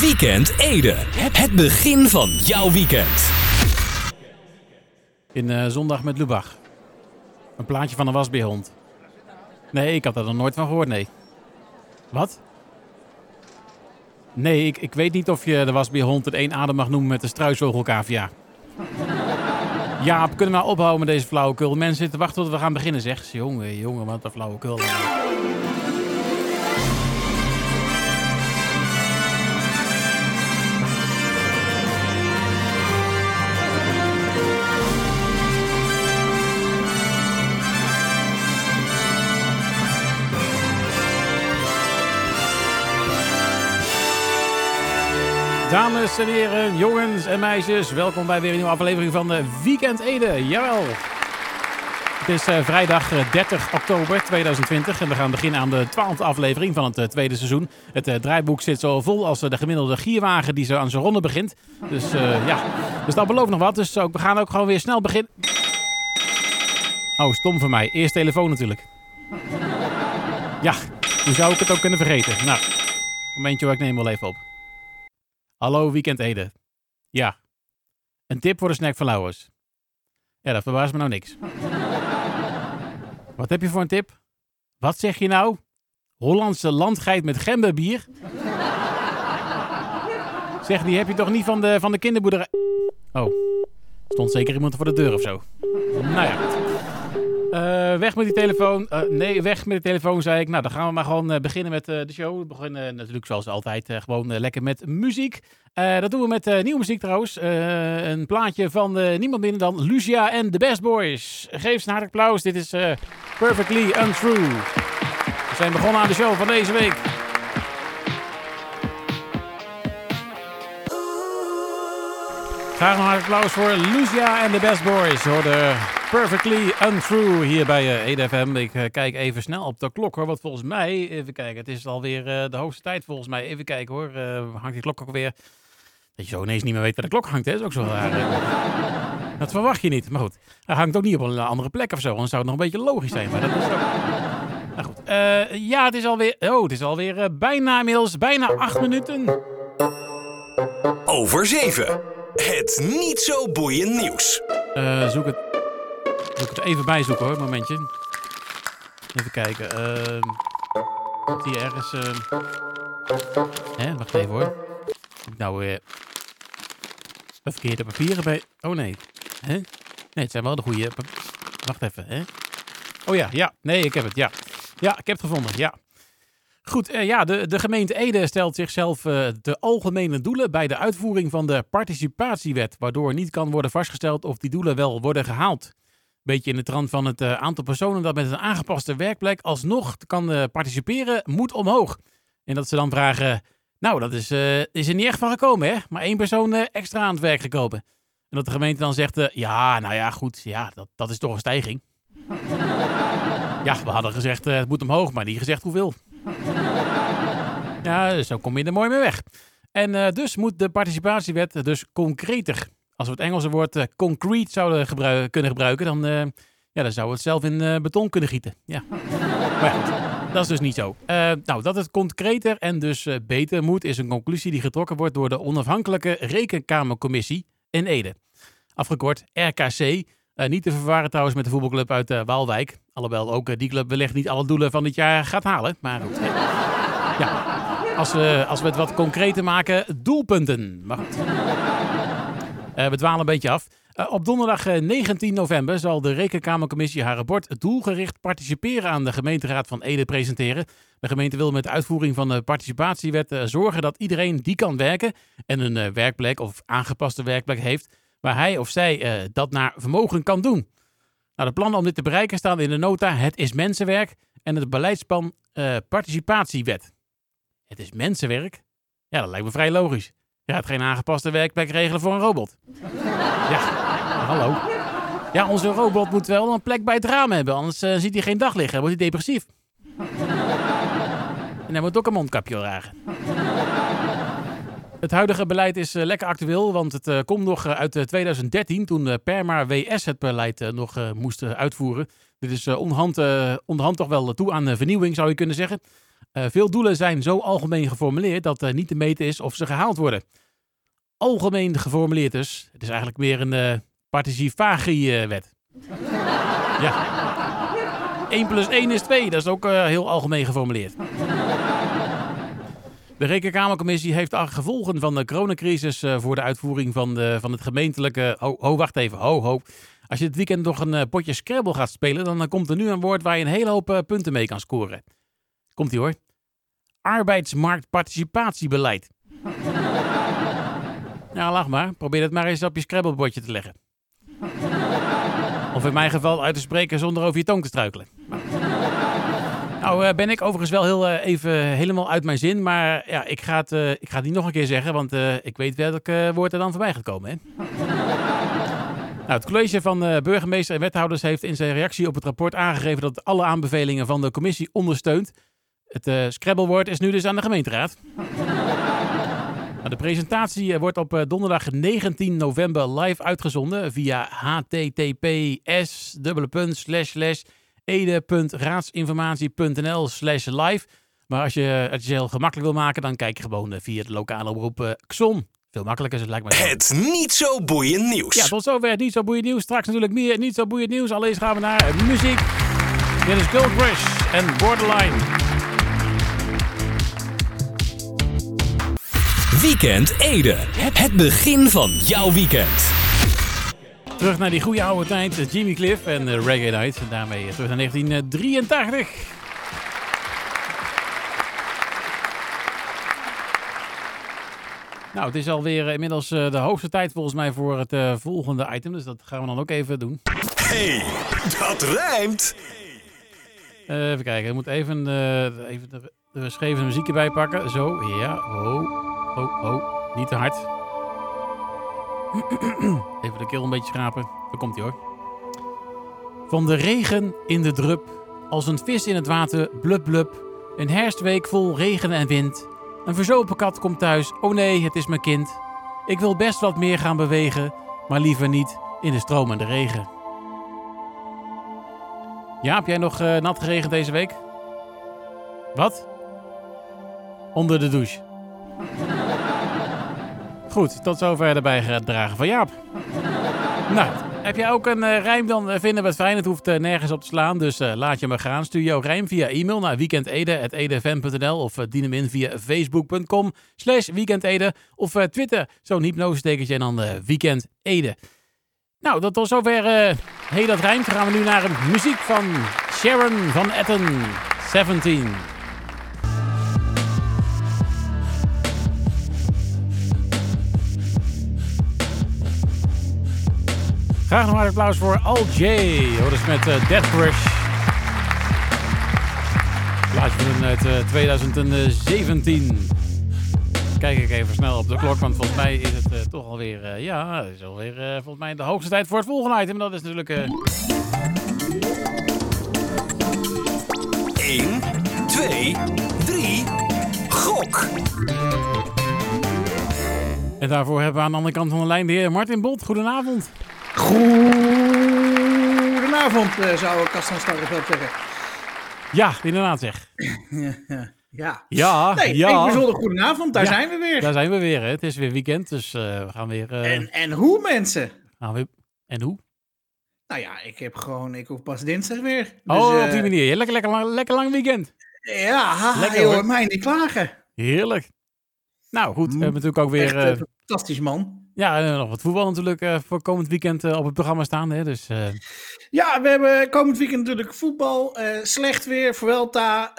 Weekend Ede. Het begin van jouw weekend. In eh, Zondag met Lubach. Een plaatje van een wasbeerhond. Nee, ik had er nog nooit van gehoord, nee. Wat? Nee, ik, ik weet niet of je de wasbeerhond het één adem mag noemen met de struisvogelcavia. Ja, kunnen we maar ophouden met deze flauwekul. Mensen zitten wachten tot we gaan beginnen, zeg. Jongen, jongen, wat een flauwekul. Dames en heren, jongens en meisjes, welkom bij weer een nieuwe aflevering van de Weekend Ede. Jawel. Het is eh, vrijdag eh, 30 oktober 2020 en we gaan beginnen aan de twaalfde aflevering van het eh, tweede seizoen. Het eh, draaiboek zit zo vol als eh, de gemiddelde gierwagen die zo aan zijn ronde begint. Dus eh, ja, dus dat belooft nog wat. Dus ook, we gaan ook gewoon weer snel beginnen. Oh, stom van mij. Eerst telefoon natuurlijk. Ja, hoe zou ik het ook kunnen vergeten? Nou, momentje hoor, ik neem wel even op. Hallo, Weekend Ede. Ja. Een tip voor de snack van Lauwers. Ja, dat verbaast me nou niks. Wat heb je voor een tip? Wat zeg je nou? Hollandse landgeit met gemberbier? Zeg, die heb je toch niet van de, van de kinderboerderij? Oh, stond zeker iemand voor de deur of zo. Nou ja. Eh, weg met die telefoon. Eh, nee, weg met de telefoon, zei ik. Nou, dan gaan we maar gewoon eh, beginnen met de show. We beginnen natuurlijk zoals altijd gewoon lekker met muziek. Dat doen we met nieuwe muziek trouwens. Een plaatje van niemand minder dan Lucia en The Best Boys. Geef ze een hartelijk applaus. Dit is Perfectly Untrue. We zijn begonnen aan de show van deze week. Graag een hartelijk applaus voor Lucia en The Best Boys. Je hoorde Perfectly Untrue hier bij EDFM. Ik eh, kijk even snel op de klok hoor. Want volgens mij, even kijken, het is alweer uh, de hoogste tijd volgens mij. Even kijken hoor, uh, hangt die klok ook weer. Dat je zo ineens niet meer weet waar de klok hangt, hè? is ook zo raar. dat verwacht je niet, maar goed. Hij hangt ook niet op een andere plek of zo, anders zou het nog een beetje logisch zijn. Maar dat is ook... Nou goed, ja, het is alweer, oh, het is alweer bijna inmiddels, bijna acht minuten. Over zeven. Het niet zo boeiend nieuws. Zoek het. Moet ik het even bijzoeken hoor, momentje. Even kijken. Uh, komt hier ergens. Hè, wacht even hoor. Nou weer. Uh... verkeerde papieren bij. Oh nee. Hè? Nee, het zijn wel de goede. Wacht even, hè? Oh ja, ja. Nee, ik heb het, ja. Ja, ik heb het gevonden, ja. Goed, uh, ja, de, de gemeente Ede stelt zichzelf uh, de algemene doelen bij de uitvoering van de participatiewet, waardoor niet kan worden vastgesteld of die doelen wel worden gehaald. Beetje in de trant van het uh, aantal personen dat met een aangepaste werkplek alsnog kan participeren, moet omhoog. En dat ze dan vragen, nou, dat is, is er niet echt van gekomen, hè? Maar één persoon extra aan het werk gekomen. En dat de gemeente dan zegt, ja, nou ja, goed, ja, dat, dat is toch een stijging. ja, we hadden gezegd, het moet omhoog, maar niet gezegd hoeveel. Ja, zo kom je er mooi mee weg. En dus moet de participatiewet dus concreter. Als we het Engelse woord uh, concrete zouden kunnen gebruiken, dan, uh, ja, dan zouden we het zelf in beton kunnen gieten. Ja. maar ja, dat is dus niet zo. nou, dat het concreter en dus beter moet, is een conclusie die getrokken wordt door de onafhankelijke Rekenkamercommissie in Ede. Afgekort RKC. niet te verwarren trouwens met de voetbalclub uit Waalwijk. Alhoewel ook die club wellicht niet alle doelen van dit jaar gaat halen. Maar goed. Ja, als we, als we het wat concreter maken, doelpunten. Maar goed. Uh, we dwalen een beetje af. Uh, op donderdag uh, 19 november zal de Rekenkamercommissie haar rapport doelgericht participeren aan de gemeenteraad van Ede presenteren. De gemeente wil met uitvoering van de participatiewet zorgen dat iedereen die kan werken en een werkplek of aangepaste werkplek heeft, waar hij of zij dat naar vermogen kan doen. Nou, de plannen om dit te bereiken staan in de nota Het is Mensenwerk en het beleidsplan Participatiewet. Het is mensenwerk? Ja, dat lijkt me vrij logisch. Je gaat geen aangepaste werkplek regelen voor een robot. Ja, hallo. Ja, onze robot moet wel een plek bij het raam hebben, anders uh, ziet hij geen daglicht en wordt hij depressief. en hij moet ook een mondkapje dragen. Het huidige beleid is uh, lekker actueel, want het uh, komt nog uit 2013, toen Perma WS het beleid nog moest uitvoeren. Dit is onderhand, onderhand toch wel toe aan vernieuwing, zou je kunnen zeggen. Eh, veel doelen zijn zo algemeen geformuleerd dat niet te meten is of ze gehaald worden. Algemeen geformuleerd dus. Het is eigenlijk meer een uh, participagie-wet. ja. 1 plus 1 is 2. Dat is ook heel algemeen geformuleerd. De Rekenkamercommissie heeft de gevolgen van de coronacrisis voor de uitvoering van, de, van het gemeentelijke... Ho, wacht even. Ho, ho. Als je dit weekend nog een potje Scrabble gaat spelen, dan komt er nu een woord waar je een hele hoop punten mee kan scoren. Komt ie hoor. Arbeidsmarktparticipatiebeleid. ja, lach maar. Probeer het maar eens op je scrabblebordje te leggen. Of in mijn geval uit te spreken zonder over je tong te struikelen. Nou uh, ben ik overigens wel heel uh, even helemaal uit mijn zin. Maar ja, ik ga het, uh, ik ga het niet nog een keer zeggen. Want ik weet welk woord er dan voorbij gaat komen. Hè? nou, het college van burgemeester en wethouders heeft in zijn reactie op het rapport aangegeven... dat het alle aanbevelingen van de commissie ondersteunt. Het uh, Scrabblewoord is nu dus aan de gemeenteraad. Nou, de presentatie eh, wordt op uh, donderdag 19 november live uitgezonden via https ede.raadsinformatie.nl live. Maar als je het je heel gemakkelijk wil maken, dan kijk je gewoon via de lokale omroep XON. Veel makkelijker is het lijkt me. Het niet zo boeiend nieuws. Ja, tot zover het niet zo boeiend nieuws. Straks natuurlijk meer niet zo boeiend nieuws. Alleen gaan we naar muziek. Dit is Gold Rush en Borderline. Weekend Ede. Het begin van jouw weekend. Terug naar die goede oude tijd. Jimmy Cliff en uh, Reggae Night. En daarmee terug naar 1983. Nou, het is alweer inmiddels de hoogste tijd volgens mij voor het uh, volgende item. Dus dat gaan we dan ook even doen. Hey, dat rijmt! even kijken, ik moet even, even de, de geschreven muziek erbij pakken. Zo, ja, oh. Oh, oh, niet te hard. Even de keel een beetje schrapen. Daar komt hij hoor. Van de regen in de drup, als een vis in het water, blub blub. Een herfstweek vol regen en wind. Een verzopen kat komt thuis, oh nee, het is mijn kind. Ik wil best wat meer gaan bewegen, maar liever niet in de stromende regen. Ja, heb jij nog uh, nat geregend deze week? Wat? Onder de douche. Goed, tot zover de bijgedragen van Jaap. nou, heb jij ook een uh, rijm, dan eh, vinden we het fijn. Het hoeft uh, nergens op te slaan, dus laat je me gaan. Stuur jouw rijm via e-mail naar weekendede.edfm.nl of dien hem in via facebook.com slash weekendede of Twitter, zo'n hypnosestekentje en dan weekendede. Nou, dat tot zover heel dat rijm. Dan gaan we nu naar muziek van Sharon van Etten, 17. Graag nog maar applaus voor Al J. Hoor eens met uh, Death Rush. Plaatje van uit uh, 2017. Kijk ik even snel op de klok, want volgens mij is het uh, toch alweer... Ja, is alweer volgens mij de hoogste tijd voor het volgende item. Dat is natuurlijk... 1, 2, 3, gok! En daarvoor hebben we aan de andere kant van de lijn de heer Martin Bot. Goedenavond. Goedenavond, uh, zou Kastan Starreveld zeggen. Ja, inderdaad zeg. ja, ja. Ja, ja. Nee, ja. bijzonder goedenavond, daar zijn we weer. Daar zijn we weer, hè. het is weer weekend, dus uh, we gaan weer... Uh... En, en hoe, mensen? Gaan we... En hoe? Nou ja, ik heb gewoon, ik hoef pas dinsdag weer. Dus, oh, op die manier. Lekker, lekker, lang, lekker lang weekend. Ja, lekker, je hoort mij niet klagen. Heerlijk. Nou goed, we hebben natuurlijk ook weer... Echt, fantastisch man. Ja, nog wat voetbal natuurlijk uh, voor komend weekend uh, op het programma staan. Hè? Dus, uh... Ja, we hebben komend weekend natuurlijk voetbal. slecht weer, Vuelta.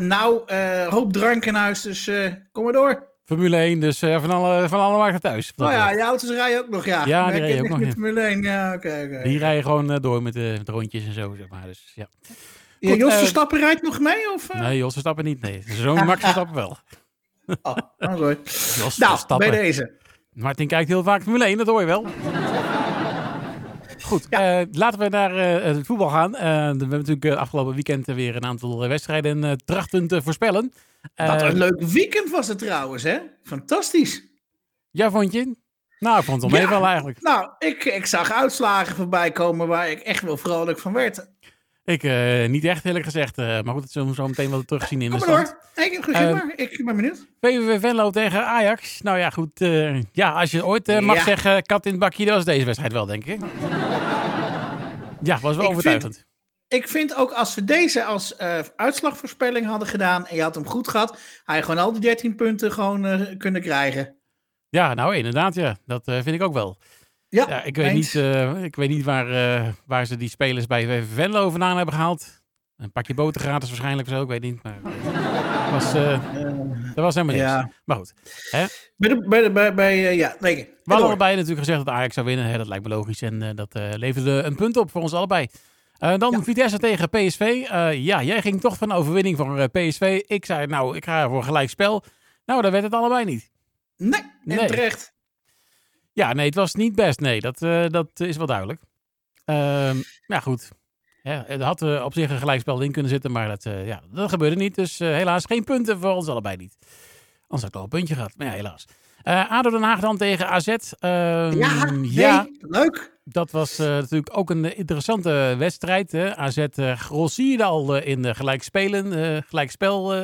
nou, hoop drank in huis, dus kom maar door. Formule 1, dus van, alle, van alle markten thuis. Oh ja, je auto's rijden ook nog, ja. Ja, die rijden ook nog. Met Formule 1, ja, oké. Okay, okay. Die rijden gewoon door met, met rondjes en zo, zeg maar. Dus, ja. ja Jos Verstappen rijdt nog mee? Of, Nee, Jos Verstappen niet, nee. Zo'n Max Verstappen wel. Oh, nou goed. nou, bij deze. Martin kijkt heel vaak Formule 1, dat hoor je wel. Goed, ja. uh, laten we naar uh, het voetbal gaan. Uh, we hebben natuurlijk afgelopen weekend weer een aantal wedstrijden trachten te voorspellen. Wat een leuk weekend was het trouwens, hè? Fantastisch. Ja, vond je? Nou, ik vond het wel ja. eigenlijk. Nou, ik, ik zag uitslagen voorbij komen waar ik echt wel vrolijk van werd. Ik eh, niet echt eerlijk gezegd. eh, maar goed, dat zullen we zo meteen wel terugzien in de Kom maar stand. door. Ik, ik, Ehm, maar. ik ben benieuwd. VVV Venlo tegen Ajax. Nou ja, goed. eh, ja, als je ooit eh, mag Ja. zeggen kat in het bakje, dat was deze wedstrijd wel, denk ik. Ja, was wel Ik overtuigend. Ik vind ook als we deze als eh, uitslagvoorspelling hadden gedaan en je had hem goed gehad, had je gewoon al die 13 punten gewoon eh, kunnen krijgen. Ja, nou inderdaad, ja. Dat eh, vind ik ook wel. Ja, Ja, ik weet eens. niet, eh, ik weet niet waar, eh, waar ze die spelers bij Venlo vandaan hebben gehaald. Een pakje boter gratis waarschijnlijk of zo, ik weet niet. Maar was, eh, dat was helemaal niks. Ja. Maar goed, Bij, de, bij, de, bij, bij eh, ja, nee. we hadden allebei natuurlijk gezegd dat Ajax zou winnen. Hè, dat lijkt me logisch en eh, dat eh, leverde een punt op voor ons allebei. Eh, dan Ja. Vitesse tegen PSV. Eh, ja, jij ging toch van overwinning voor eh, PSV. Ik zei, nou, ik ga voor gelijk spel. Nou, dat werd het allebei niet. Nee, en Nee. terecht. Ja, nee, het was niet best. Nee, dat, eh, dat is wel duidelijk. Ehm ja, goed. Ja, er had eh, op zich een gelijkspel in kunnen zitten, maar dat, eh, ja, dat gebeurde niet. Dus helaas geen punten voor ons allebei niet. Anders had ik wel een puntje gehad, maar ja, helaas. ADO Den Haag dan tegen AZ. Ehm, Ja, nee, ja, leuk. dat was natuurlijk ook een interessante wedstrijd. Hè. AZ grossierde al in de gelijkspelen, gelijkspel.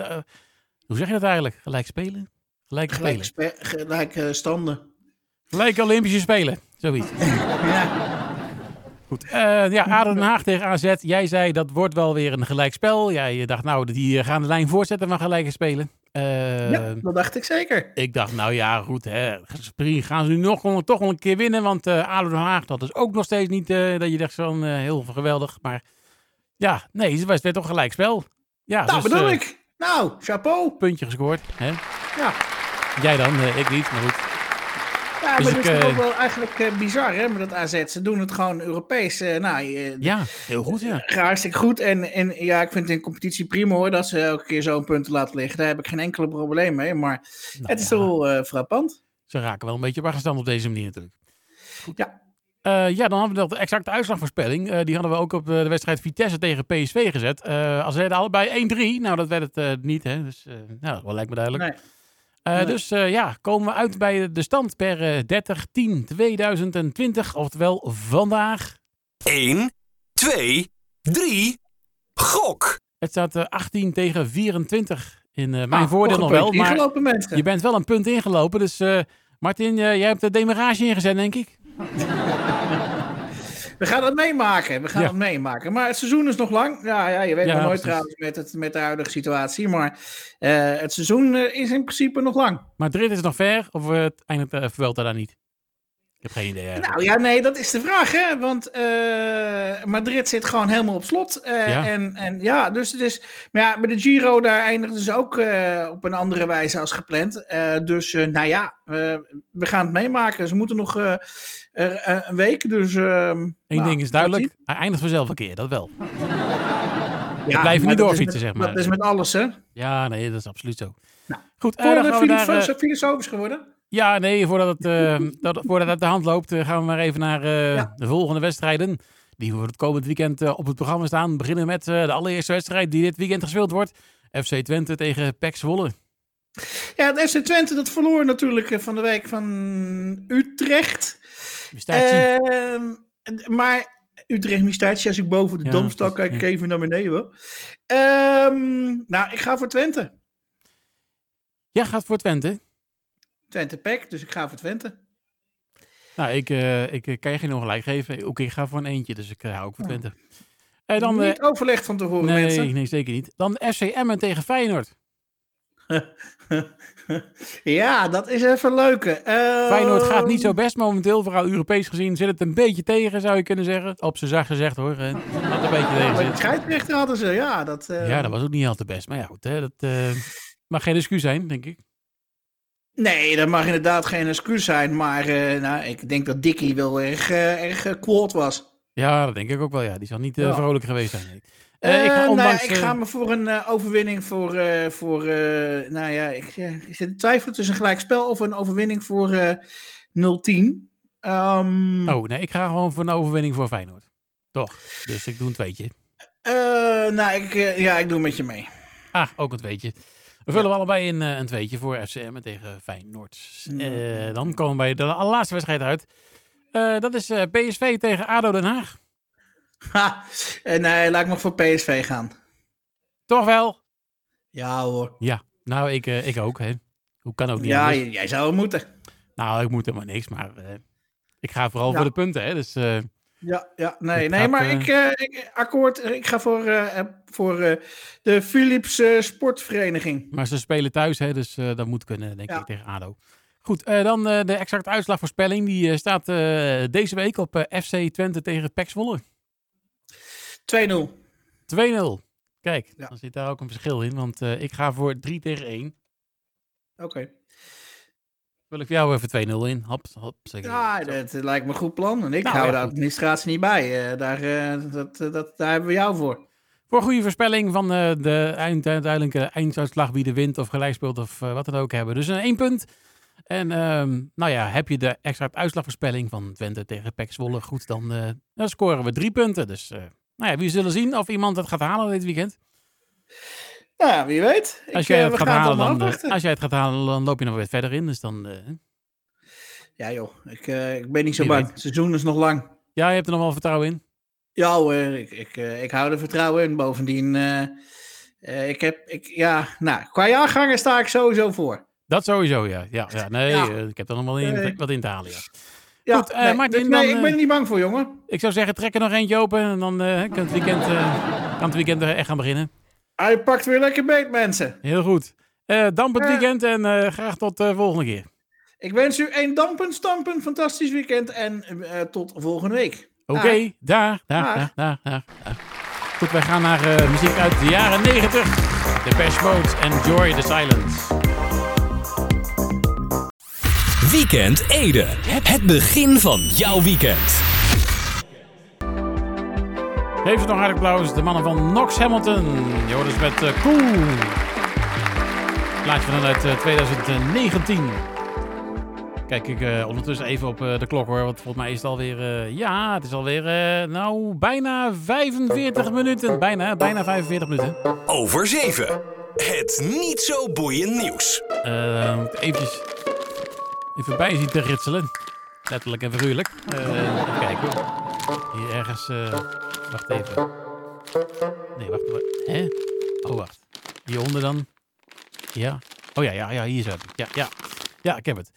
hoe zeg je dat eigenlijk? Gelijkspelen? Gelijk spelen. Gelijk, gelijk standen. Gelijk Olympische Spelen, zoiets. Ja. Goed. Eh, ja, ADO Den Haag tegen AZ. Jij zei dat wordt wel weer een gelijkspel. Jij dacht nou, die eh, gaan de lijn voortzetten van gelijke spelen. Eh, ja, dat dacht ik zeker. Ik dacht nou ja, goed. Hè, gaan ze nu nog, gewoon- toch wel een keer winnen. Want eh ADO Den Haag, dat is ook nog steeds niet eh, dat je dacht van eh, heel geweldig. Maar ja, nee, het was weer toch gelijkspel. Ja, nou, dus, bedoel eh, ik. Nou, chapeau. puntje gescoord. Hè? Ja. Jij dan, eh, ik niet, maar goed. Ja, Dus maar dat is toch eh, ook wel eigenlijk eh, bizar, hè, met dat AZ. Ze doen het gewoon Europees. eh, nou, Ja, heel goed ja. Hartstikke goed. En, en ja, ik vind het in competitie prima hoor, dat ze elke keer zo'n punten laten liggen. Daar heb ik geen enkele probleem mee. Maar Nou het is ja, toch wel frappant. Ze raken wel een beetje achterstand op deze manier natuurlijk. Ja. Eh, ja, dan hadden we dat de exacte uitslagvoorspelling. Die hadden we ook op de wedstrijd Vitesse tegen PSV gezet. Als ze allebei 1-3, nou dat werd het niet. Hè? Dus nou, dat lijkt me duidelijk. Nee. Eh, nee. Dus eh, ja, komen we uit bij de stand per eh 30-10-2020. Oftewel vandaag. 1, 2, 3, gok. Het staat eh, 18 tegen 24 in eh, mijn Ah, voordeel nog wel. Maar ingelopen, mensen. je bent wel een punt ingelopen. Dus eh, Martin, eh, jij hebt de demarage ingezet, denk ik. We gaan het meemaken. We gaan Ja. het meemaken. Maar het seizoen is nog lang. Ja, ja je weet maar nooit trouwens met, het, met de huidige situatie. Maar eh, het seizoen eh, is in principe nog lang. Madrid is nog ver, of eh, het eindigt uh, Vuelta daar niet? Ik heb geen idee. eigenlijk. Nou ja, nee, dat is de vraag, hè? Want eh, Madrid zit gewoon helemaal op slot. eh, Ja. En, en ja, dus het is. Maar ja, bij de Giro daar eindigden ze ook eh, op een andere wijze als gepland. Dus nou ja, we gaan het meemaken. Ze moeten nog een week. Dus. ehm, Eén nou, ding is duidelijk, hij eindigt vanzelf een keer, dat wel. Ja, blijven niet doorfietsen, zeg maar. Dat is met alles, hè? Ja, nee, dat is absoluut zo. Nou, Goed, Worden dan we we daar, filosofisch geworden? Ja, nee, voordat het, eh, dat, voordat het de hand loopt, eh, gaan we maar even naar eh, Ja. de volgende wedstrijden. Die voor het komend weekend eh, op het programma staan. We beginnen met de allereerste wedstrijd die dit weekend gespeeld wordt. FC Twente tegen PEC Zwolle. Ja, het FC Twente dat verloor natuurlijk van de week van Utrecht. Ehm, maar Utrecht Mistaatje, als ik boven de Ja, dom kijk ik ja. even naar beneden. hoor. Ehm, nou, ik ga voor Twente. Jij gaat voor Twente. Twente Pek, dus ik ga voor Twente. Nou, ik, eh, ik eh, kan je geen ongelijk geven. Ook ik ga voor een eentje, dus ik eh, hou ook voor Ja. Twente. En dan, Niet overlegd van tevoren, nee, mensen. nee, zeker niet. Dan FC Emmen tegen Feyenoord. ja, dat is even leuk. Ehm, Feyenoord gaat niet zo best momenteel. Vooral Europees gezien zit het een beetje tegen, zou je kunnen zeggen. Op zijn zacht gezegd hoor. Dat een beetje tegen zit. scheidsrechter hadden ze, ja. Dat, Ja, dat was ook niet al te best. Maar ja, goed. Hè, dat eh, mag geen excuus zijn, denk ik. Nee, dat mag inderdaad geen excuus zijn. Maar eh, nou, ik denk dat Dickie wel erg, eh, erg eh, kwaad was. Ja, dat denk ik ook wel. Ja, die zal niet Ja. vrolijk geweest zijn. Nee. Ik ga nou ik ga me voor een overwinning voor, voor nou ja, ik, ik zit in twijfel tussen een gelijkspel of een overwinning voor eh 0-10. Ehm, Oh, nee, ik ga gewoon voor een overwinning voor Feyenoord. Toch. Dus ik doe een tweetje. nou, ik, ja, ik doe met je mee. Ah, ook een tweetje. We vullen we allebei in eh, een tweetje voor FCM tegen Feyenoord. Eh, dan komen we bij de allerlaatste wedstrijd uit. Eh, dat is PSV tegen ADO Den Haag. Ha, en nee, laat ik maar voor PSV gaan. Toch wel? Ja hoor. Ja, nou, ik, ik ook, hè. Hoe kan ook niet Ja, anders? jij zou moeten. Nou, ik moet helemaal niks, maar ik ga vooral Ja. voor de punten, hè. Dus Ja, ja nee, nee maar eh, ik, ik, akkoord, ik ga voor, eh, voor de Philips Sportvereniging. Maar ze spelen thuis, hè, dus dat moet kunnen, denk Ja. ik, tegen ADO. Goed, dan de exacte uitslagvoorspelling. Die staat deze week op FC Twente tegen PEC Zwolle. 2-0. 2-0. Kijk, Ja. dan zit daar ook een verschil in, want ik ga voor 3 tegen 1. Oké. Wil ik voor jou even 2-0 in? Zeg ik. Ja, dat eh, lijkt me een goed plan. En ik Nou, hou de administratie niet bij. eh, daar, eh, dat, dat, daar hebben we jou voor. Voor goede voorspelling van de eind, uiteindelijke einduitslag wie de wint of gelijk speelt of wat dan ook hebben. Dus een één punt. En ehm, nou ja, heb je de extra uitslagvoorspelling van Twente tegen PEC Zwolle goed, dan, dan scoren we drie punten. Dus nou ja, we zullen zien of iemand het gaat halen dit weekend. Nou ja, wie weet. Als Ik, jij eh, het gaat halen, dan, eh, als jij het gaat halen, dan loop je nog weer verder in. Dus dan, eh, Ja joh, ik, ik ben niet zo Wie bang. Het seizoen is nog lang. ja, je hebt er nog wel vertrouwen in. Ja hoor, ik, ik, ik hou er vertrouwen in. Bovendien, ik heb, ik, ja, nou, qua jaargangen sta ik sowieso voor. Dat sowieso, ja. Ja, ja nee, Ja. ik heb er nog wel in, Nee. wat in te halen, ja. Ja, Goed, nee, Martin, dus nee, dan, ik ben er niet bang voor, jongen. Ik zou zeggen, trek er nog eentje open en dan kan, het weekend, eh, kan het weekend er echt gaan beginnen. Hij pakt weer lekker beet, mensen. Heel goed. Eh damp het Ja. weekend en eh, graag tot de volgende keer. Ik wens u een dampend, stampend, fantastisch weekend en eh, tot volgende week. Oké, daar, daar, daar, daar, daar, daar. Goed, wij gaan naar eh, muziek uit de jaren 90. The Best Modes, Enjoy the Silence. Weekend Ede. Het begin van jouw weekend. Geef ze nog hartelijk applaus, de mannen van Knox Hamilton. Je hoort dus met eh, Cool. Plaatje van uit eh, 2019. Kijk ik eh, ondertussen even op eh, de klok hoor, want volgens mij is het alweer... eh, ja, het is alweer, eh, nou, bijna 45 minuten. Bijna, bijna 45 minuten. Over 7. Het niet zo boeiend nieuws. Eh, eventjes even bij zien te ritselen. Letterlijk en figuurlijk. Eh, even kijken hoor. Hier ergens... wacht even. Nee, wacht. Hè? Oh, wacht. Hieronder dan. Ja. Oh ja, ja, ja, hier zo. Ja, ja. Ja, ik heb het.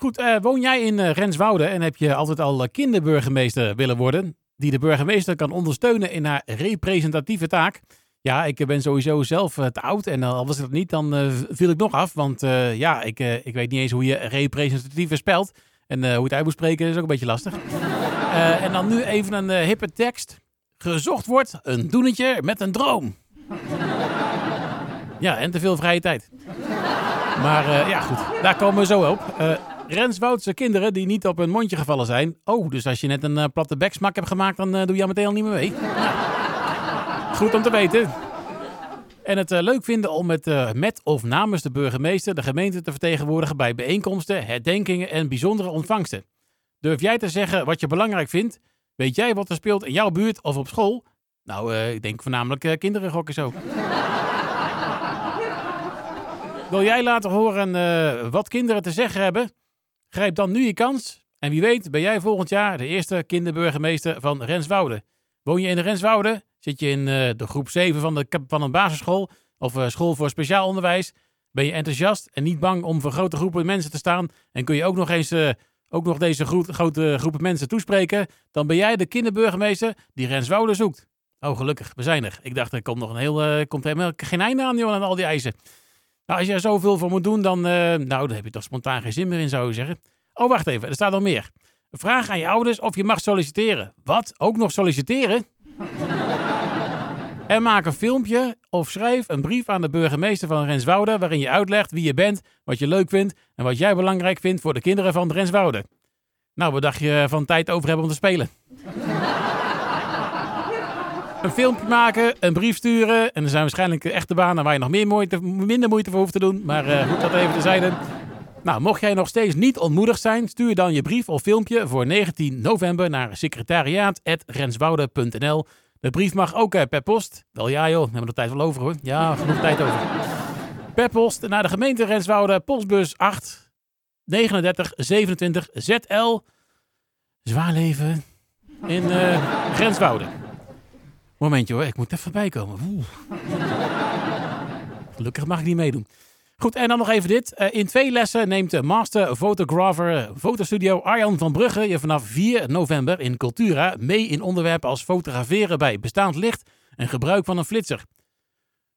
Goed, eh, woon jij in eh, Renswoude en heb je altijd al eh, kinderburgemeester willen worden? Die de burgemeester kan ondersteunen in haar representatieve taak? Ja, ik ben sowieso zelf te oud en al was ik dat niet, dan viel ik nog af. Want ja, ik, ik weet niet eens hoe je representatieve spelt. En hoe het uit moet spreken is ook een beetje lastig. En dan nu even een hippe tekst. Gezocht wordt een doenetje met een droom. Ja, en te veel vrije tijd. Maar eh, ja, goed, daar komen we zo op. Eh Renswoudse kinderen die niet op hun mondje gevallen zijn. Oh, dus als je net een eh, platte beksmak hebt gemaakt, dan doe je al meteen al niet meer mee. Nou, goed om te weten. En het leuk vinden om met, met of namens de burgemeester de gemeente te vertegenwoordigen bij bijeenkomsten, herdenkingen en bijzondere ontvangsten. Durf jij te zeggen wat je belangrijk vindt? Weet jij wat er speelt in jouw buurt of op school? Nou, eh, ik denk voornamelijk eh, kinderen gokken zo. Wil jij laten horen eh, wat kinderen te zeggen hebben? Grijp dan nu je kans. En wie weet ben jij volgend jaar de eerste kinderburgemeester van Renswoude. Woon je in de Renswoude? Zit je in de groep 7 van, de, van een basisschool of school voor speciaal onderwijs? Ben je enthousiast en niet bang om voor grote groepen mensen te staan? En kun je ook nog eens ook nog deze gro- grote groepen mensen toespreken? Dan ben jij de kinderburgemeester die Renswoude zoekt. Oh, gelukkig, we zijn er. Ik dacht, er komt nog een heel, eh, komt helemaal geen einde aan, joh, aan al die eisen. Nou, als je er zoveel voor moet doen, dan, eh, nou, dan heb je toch spontaan geen zin meer in, zou je zeggen. Oh, wacht even, er staat nog meer. Vraag aan je ouders of je mag solliciteren. Wat? Ook nog solliciteren? En maak een filmpje of schrijf een brief aan de burgemeester van Renswoude... waarin je uitlegt wie je bent, wat je leuk vindt... en wat jij belangrijk vindt voor de kinderen van Renswoude. Nou, wat dacht je van tijd over hebben om te spelen? een filmpje maken, een brief sturen... en er zijn waarschijnlijk echte banen waar je nog meer moeite, minder moeite voor hoeft te doen. Maar eh, goed, dat even terzijde. Nou, mocht jij nog steeds niet ontmoedigd zijn, stuur dan je brief of filmpje voor 19 november naar secretariaat.renswoude.nl. De brief mag ook eh, per post. Wel ja joh, we hebben er tijd wel over hoor. Ja, genoeg tijd over. Per post naar de gemeente Renswoude, postbus 8 39 27 ZL. Zwaarleven in eh Grenswouden. Momentje hoor, ik moet even bijkomen. Oeh. Gelukkig mag ik niet meedoen. Goed, en dan nog even dit. Eh, in twee lessen neemt de master photographer eh, fotostudio Arjan van Brugge je vanaf 4 november in Cultura mee in onderwerpen als fotograferen bij bestaand licht en gebruik van een flitser.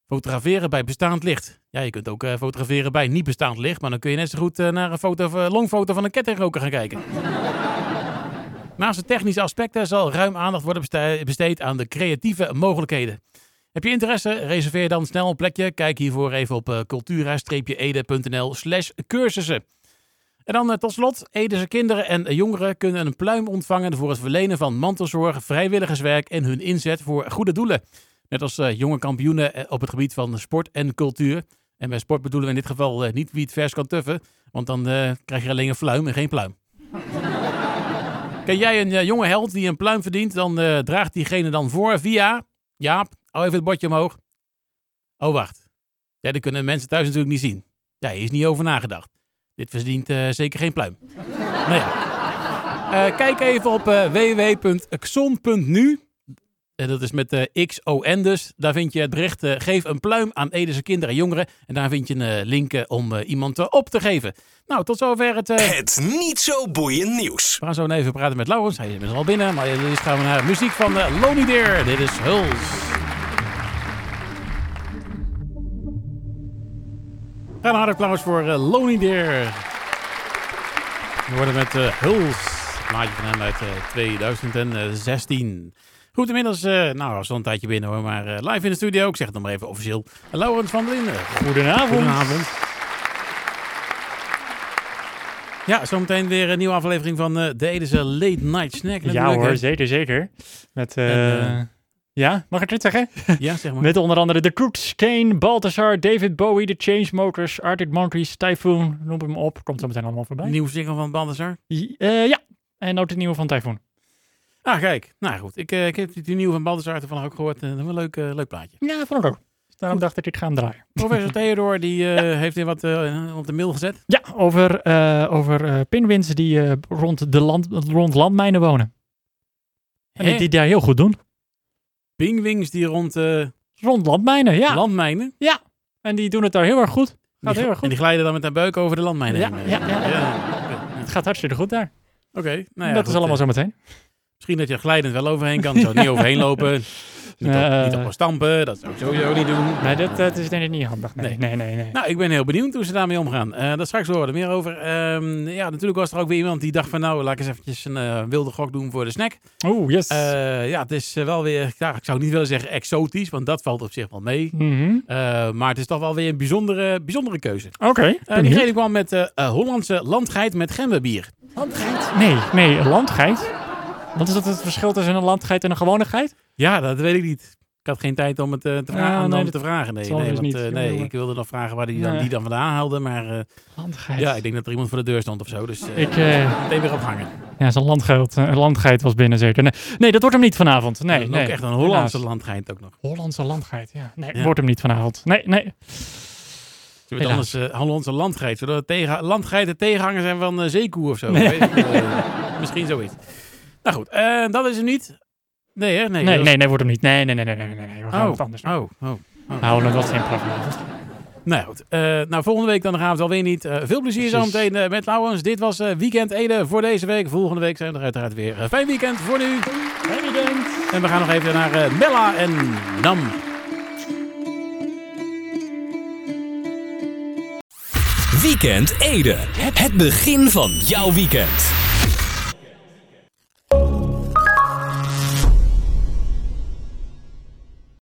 Fotograferen bij bestaand licht. Ja, je kunt ook eh, fotograferen bij niet bestaand licht, maar dan kun je net zo goed eh, naar een foto, longfoto van een kettingroker gaan kijken. Naast de technische aspecten zal ruim aandacht worden beste- besteed aan de creatieve mogelijkheden. Heb je interesse? Reserveer dan snel een plekje. Kijk hiervoor even op eh, cultura-ede.nl slash cursussen. En dan eh, tot slot, Edese kinderen en jongeren kunnen een pluim ontvangen voor het verlenen van mantelzorg, vrijwilligerswerk en hun inzet voor goede doelen. Net als eh, jonge kampioenen op het gebied van sport en cultuur. En bij sport bedoelen we in dit geval niet wie het vers kan tuffen, want dan krijg je alleen een fluim en geen pluim. Ken jij een jonge held die een pluim verdient, dan eh, draagt diegene dan voor via... Jaap, hou even het bordje omhoog. Oh, wacht. Ja, dat kunnen mensen thuis natuurlijk niet zien. Ja, hier is niet over nagedacht. Dit verdient eh, zeker geen pluim. nou. Eh, kijk even op eh, www.xon.nu. En dat is met eh X-O-N dus. Daar vind je het bericht. eh, geef een pluim aan Edese kinderen en jongeren. En daar vind je een eh, link om iemand op te geven. Nou, tot zover het... Het niet zo boeiend nieuws. we gaan zo even praten met Laurens. Hij is al binnen. Maar eerst gaan we naar muziek van uh, Lonely Deer. Dit is Huls. En een harde applaus voor uh, Lonely Deer. We worden met uh, Huls. Een plaatje van hem uit uh, 2016. Goed, inmiddels, uh, nou, was al een tijdje binnen hoor, maar uh, live in de studio. Ik zeg het nog maar even officieel. Laurens van der Linden. Goedenavond. Goedenavond. Ja, zometeen weer een nieuwe aflevering van uh, de Edese Late Night Snack. Ja hoor, zeker, zeker. Met, en, ja, mag ik het zeggen? ja, zeg maar. Met onder andere The Crooks, Kane, Balthazar, David Bowie, The Chainsmokers, Arctic Monkeys, Typhoon, noem hem op. Komt zo meteen allemaal voorbij. Nieuwe single van Balthazar? Uh, ja, en ook de nieuwe van Typhoon. Ah, kijk. Nou goed, ik, uh, ik heb die nieuwe van Balthazar toevallig ook gehoord. Uh, een leuk, uh, leuk plaatje. Ja, vond ik ook. Dus daarom dacht ik, ik ga hem draaien. Professor Theodor, die ja. heeft weer wat op de mail gezet. Ja, over, over pinwins die rond, de land, rond landmijnen wonen. En die, die daar heel goed doen. Pingwings die rond... rond landmijnen, ja. Landmijnen? Ja. En die doen het daar heel erg goed. Gaat heel erg goed. En die glijden dan met hun buik over de landmijnen ja, heen. Ja, ja, ja. Het gaat hartstikke goed daar. Oké. Okay, nou ja, dat goed, is allemaal zo meteen. Misschien dat je glijdend wel overheen kan. Zo niet overheen lopen. Niet, uh, op, niet op stampen. Dat zou ik sowieso niet doen. Nee, dat, dat is denk ik niet handig. Nee, nee, nee. nee, Nou, ik ben heel benieuwd hoe ze daarmee omgaan. Uh, daar straks horen we er meer over. Um, ja, natuurlijk was er ook weer iemand die dacht van... nou, laat ik eens eventjes een uh, wilde gok doen voor de snack. Oeh, yes. ja, het is wel weer... Ik zou niet willen zeggen exotisch, want dat valt op zich wel mee. Mm -hmm. maar het is toch wel weer een bijzondere, bijzondere keuze. Oké. Okay, diegene kwam met Hollandse landgeit met gemberbier. Landgeit? Nee, nee, landgeit. Wat is dat het verschil tussen een landgeit en een gewone geit? Ja, dat weet ik niet. Ik had geen tijd om het uh, te, vragen, ja, nee, om te vragen. Nee, nee, dus want, uh, nee ik wilde nog vragen waar die, dan, die dan vandaan haalde. Maar uh, landgeit. ja, ik denk dat er iemand voor de deur stond of zo. Dus ik, meteen weer ophangen. Ja, zo'n landgeit, landgeit was binnen zeker. Nee, nee, dat wordt hem niet vanavond. Nee, nee. ook echt een Hollandse landgeit ook nog. Hollandse landgeit, ja. Nee, ja. wordt hem niet vanavond. Nee, nee. Je bent anders Hollandse landgeit. Zodat tegen, landgeiten tegenhanger zijn van zeekoe of zo. Nee. misschien zoiets. Nou goed, uh, dat is hem niet. Nee, hè? Nee, nee, was... nee, nee, wordt hem niet. Nee, nee, nee, nee, nee, nee. nee. We gaan oh, wat anders Oh, oh, oh. We houden het wat simpeler vanavond. Nou goed, uh, nou volgende week dan gaan we het alweer niet. Uh, veel plezier zo meteen uh, met Lauwens. Dit was Weekend Ede voor deze week. Volgende week zijn we er uiteraard weer. fijn weekend voor nu. Fijn weekend. En we gaan nog even naar Mella en Nam. Weekend Ede. Het begin van jouw weekend.